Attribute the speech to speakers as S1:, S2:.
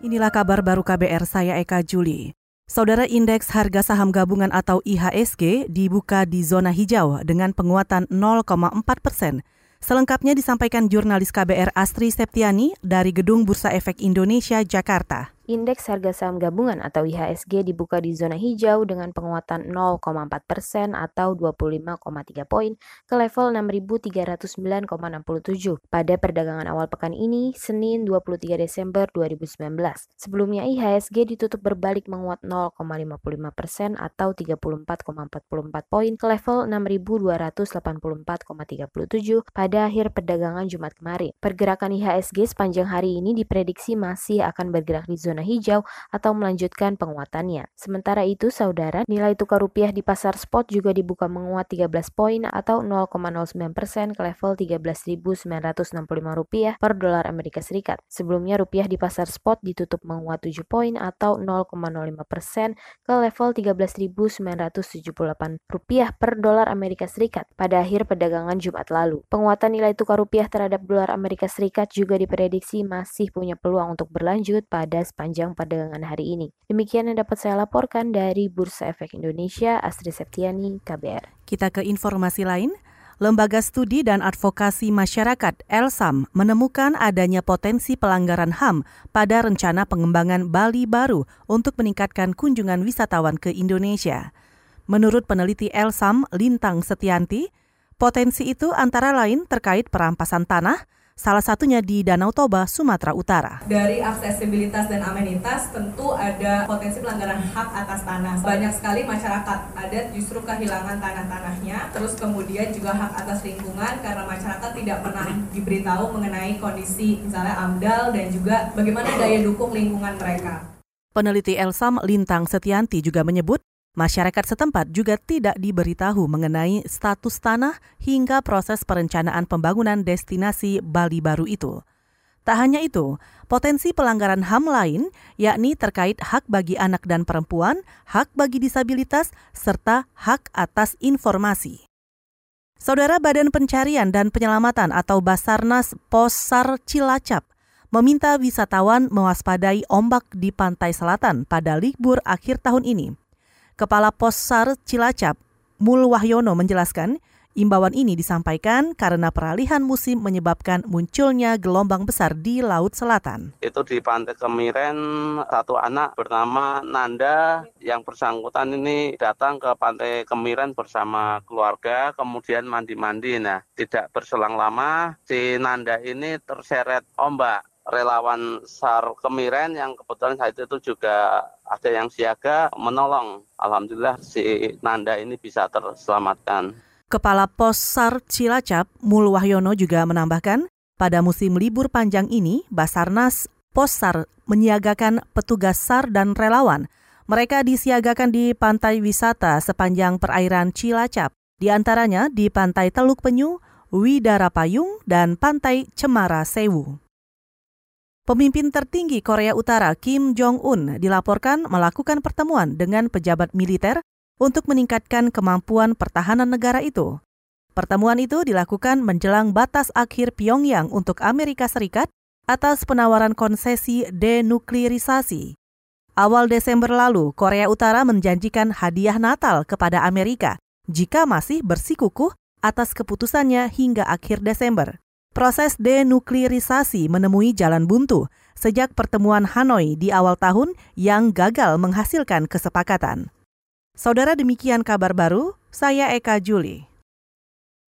S1: Inilah kabar baru KBR saya Eka Juli. Saudara indeks harga saham gabungan atau IHSG dibuka di zona hijau dengan penguatan 0,4 persen. Selengkapnya disampaikan jurnalis KBR Astri Septiani dari Gedung Bursa Efek Indonesia, Jakarta.
S2: Indeks harga saham gabungan atau IHSG dibuka di zona hijau dengan penguatan 0,4 persen atau 25,3 poin ke level 6.309,67 pada perdagangan awal pekan ini, Senin 23 Desember 2019. Sebelumnya IHSG ditutup berbalik menguat 0,55 persen atau 34,44 poin ke level 6.284,37 pada akhir perdagangan Jumat kemarin. Pergerakan IHSG sepanjang hari ini diprediksi masih akan bergerak di zona zona hijau atau melanjutkan penguatannya. Sementara itu, saudara, nilai tukar rupiah di pasar spot juga dibuka menguat 13 poin atau 0,09 persen ke level 13.965 rupiah per dolar Amerika Serikat. Sebelumnya rupiah di pasar spot ditutup menguat 7 poin atau 0,05 persen ke level 13.978 rupiah per dolar Amerika Serikat pada akhir perdagangan Jumat lalu. Penguatan nilai tukar rupiah terhadap dolar Amerika Serikat juga diprediksi masih punya peluang untuk berlanjut pada sepanjang sepanjang perdagangan hari ini. Demikian yang dapat saya laporkan dari Bursa Efek Indonesia, Astri Septiani, KBR.
S1: Kita ke informasi lain. Lembaga Studi dan Advokasi Masyarakat (LSAM) menemukan adanya potensi pelanggaran HAM pada rencana pengembangan Bali baru untuk meningkatkan kunjungan wisatawan ke Indonesia. Menurut peneliti LSAM Lintang Setianti, potensi itu antara lain terkait perampasan tanah, salah satunya di Danau Toba, Sumatera Utara.
S3: Dari aksesibilitas dan amenitas tentu ada potensi pelanggaran hak atas tanah. Banyak sekali masyarakat adat justru kehilangan tanah-tanahnya, terus kemudian juga hak atas lingkungan karena masyarakat tidak pernah diberitahu mengenai kondisi misalnya AMDAL dan juga bagaimana daya dukung lingkungan mereka.
S1: Peneliti Elsam Lintang Setianti juga menyebut Masyarakat setempat juga tidak diberitahu mengenai status tanah hingga proses perencanaan pembangunan destinasi Bali baru itu. Tak hanya itu, potensi pelanggaran HAM lain yakni terkait hak bagi anak dan perempuan, hak bagi disabilitas, serta hak atas informasi. Saudara Badan Pencarian dan Penyelamatan atau Basarnas Posar Cilacap meminta wisatawan mewaspadai ombak di pantai selatan pada libur akhir tahun ini. Kepala Posar Cilacap, Mul Wahyono menjelaskan, imbauan ini disampaikan karena peralihan musim menyebabkan munculnya gelombang besar di Laut Selatan.
S4: Itu di Pantai Kemiren, satu anak bernama Nanda yang bersangkutan ini datang ke Pantai Kemiren bersama keluarga, kemudian mandi-mandi. Nah, tidak berselang lama, si Nanda ini terseret ombak relawan SAR Kemiren yang kebetulan saat itu juga ada yang siaga menolong. Alhamdulillah si Nanda ini bisa terselamatkan.
S1: Kepala Pos SAR Cilacap, Mul Wahyono juga menambahkan, pada musim libur panjang ini, Basarnas Pos SAR menyiagakan petugas SAR dan relawan. Mereka disiagakan di pantai wisata sepanjang perairan Cilacap, di antaranya di Pantai Teluk Penyu, Widara Payung, dan Pantai Cemara Sewu. Pemimpin tertinggi Korea Utara Kim Jong-un dilaporkan melakukan pertemuan dengan pejabat militer untuk meningkatkan kemampuan pertahanan negara itu. Pertemuan itu dilakukan menjelang batas akhir Pyongyang untuk Amerika Serikat atas penawaran konsesi denuklirisasi. Awal Desember lalu, Korea Utara menjanjikan hadiah Natal kepada Amerika jika masih bersikukuh atas keputusannya hingga akhir Desember. Proses denuklirisasi menemui jalan buntu sejak pertemuan Hanoi di awal tahun yang gagal menghasilkan kesepakatan. Saudara demikian kabar baru, saya Eka Juli.